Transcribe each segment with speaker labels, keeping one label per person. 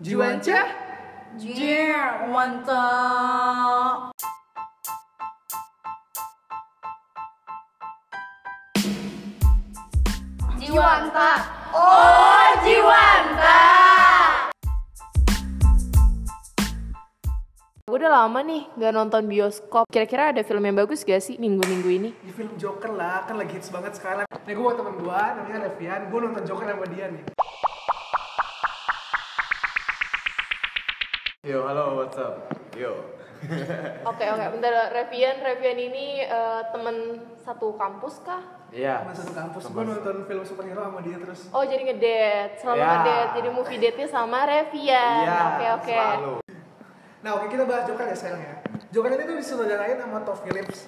Speaker 1: Juanca?
Speaker 2: Jir, mantap.
Speaker 3: Jiwanta.
Speaker 2: Oh, Jiwanta.
Speaker 1: Gue udah lama nih gak nonton bioskop. Kira-kira ada film yang bagus gak sih minggu-minggu ini?
Speaker 4: Di film Joker lah, kan lagi hits banget sekarang. Nih gue buat temen gue, namanya Revian, gue nonton Joker sama dia nih.
Speaker 5: Yo, halo, what's up? Yo.
Speaker 1: Oke oke, bentar Revian, Revian ini eh, temen satu kampus kah?
Speaker 5: Iya.
Speaker 4: Sama satu kampus, gue nonton film superhero sama dia terus.
Speaker 1: Oh jadi ngedate, selalu
Speaker 5: Ya.
Speaker 1: ngedate. Jadi movie date-nya sama Revian.
Speaker 5: Iya,
Speaker 1: Oke oke.
Speaker 5: selalu.
Speaker 4: Nah oke kita bahas Joker ya sekarang ya. Joker ini tuh disutradarain sama Todd Phillips.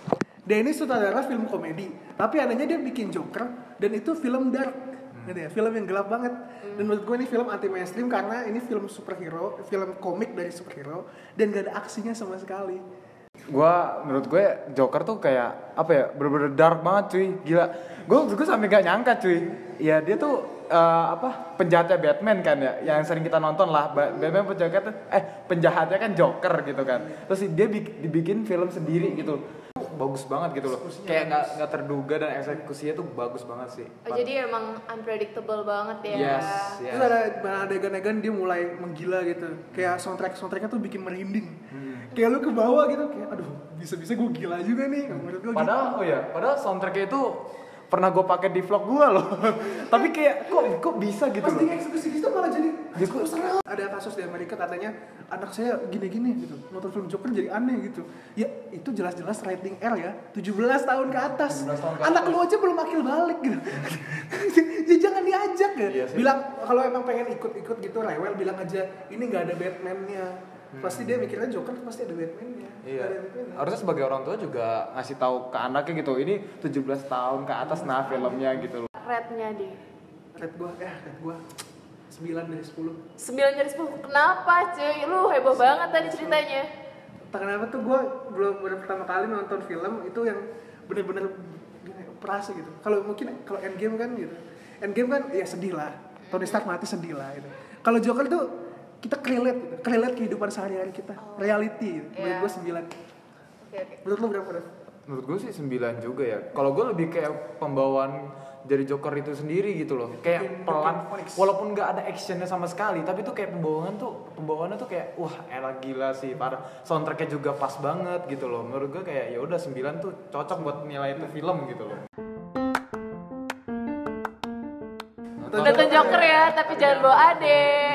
Speaker 4: Dia ini sutradara film komedi, tapi anehnya dia bikin Joker dan itu film dark. Gitu ya, film yang gelap banget. Dan menurut gue ini film anti mainstream karena ini film superhero, film komik dari superhero dan gak ada aksinya sama sekali.
Speaker 5: Gua menurut gue Joker tuh kayak apa ya? Bener-bener dark banget cuy. Gila. Gue gue sampai gak nyangka cuy. Ya dia tuh eh, apa penjahatnya Batman kan ya yang sering kita nonton lah Ba- Batman penjahatnya eh penjahatnya kan Joker gitu kan terus dia bik- dibikin film sendiri gitu bagus banget gitu loh kayak nggak nggak terduga dan eksekusinya tuh bagus banget sih
Speaker 1: Oh, jadi emang unpredictable banget ya.
Speaker 5: yes yes
Speaker 4: Terus ada ada adegan-adegan dia mulai menggila gitu. Kayak soundtrack soundtracknya tuh bikin merinding. Kayak lu ke bawah gitu, kayak aduh bisa-bisa gue gila juga nih. Menurut gue
Speaker 5: Padahal oh ya, padahal soundtracknya itu pernah gue pakai di vlog gue loh. Tapi kayak kok kok bisa gitu
Speaker 4: Pas
Speaker 5: loh.
Speaker 4: dia eksekusi di situ malah jadi
Speaker 5: Dia kok-
Speaker 4: serem. Ada kasus di Amerika katanya anak saya gini-gini gitu. Nonton film Joker jadi aneh gitu. Ya itu jelas-jelas rating R ya. 17 tahun ke atas.
Speaker 5: 17 tahun ke
Speaker 4: anak lu aja belum akil balik gitu. ya jangan diajak ya.
Speaker 5: Iya
Speaker 4: bilang kalau emang pengen ikut-ikut gitu rewel bilang aja ini nggak ada Batman-nya. Pasti dia mikirnya Joker pasti ada Batman-nya.
Speaker 5: Hmm. Iya.
Speaker 4: Ada Batman-nya.
Speaker 5: Harusnya sebagai orang tua juga ngasih tahu ke anaknya gitu. Ini 17 tahun ke atas nah filmnya gitu loh.
Speaker 1: Rate-nya deh.
Speaker 4: Red gua, ya red gua 9 dari 10.
Speaker 1: 9 dari 10. Kenapa cuy? Lu heboh banget tadi ceritanya.
Speaker 4: Kenapa tuh gue belum baru pertama kali nonton film itu yang bener-bener gini, perasa gitu. Kalau mungkin kalau Endgame kan gitu. Endgame kan ya sedih lah. Tony Stark mati sedih lah gitu. Kalau Joker tuh kita relate gitu. relate kehidupan sehari-hari kita. Reality gitu. Menurut gue 9.
Speaker 1: Oke oke.
Speaker 4: Menurut lu berapa?
Speaker 5: Menurut gue sih 9 juga ya. Kalau gue lebih kayak pembawaan dari Joker itu sendiri gitu loh. Kayak pelan walaupun nggak ada actionnya sama sekali, tapi tuh kayak pembawaan tuh pembawaannya tuh kayak wah enak gila sih. Parah. Soundtracknya juga pas banget gitu loh. Menurut gue kayak ya udah 9 tuh cocok buat nilai itu film gitu loh.
Speaker 1: Nonton Joker ya, tapi jangan bawa adek.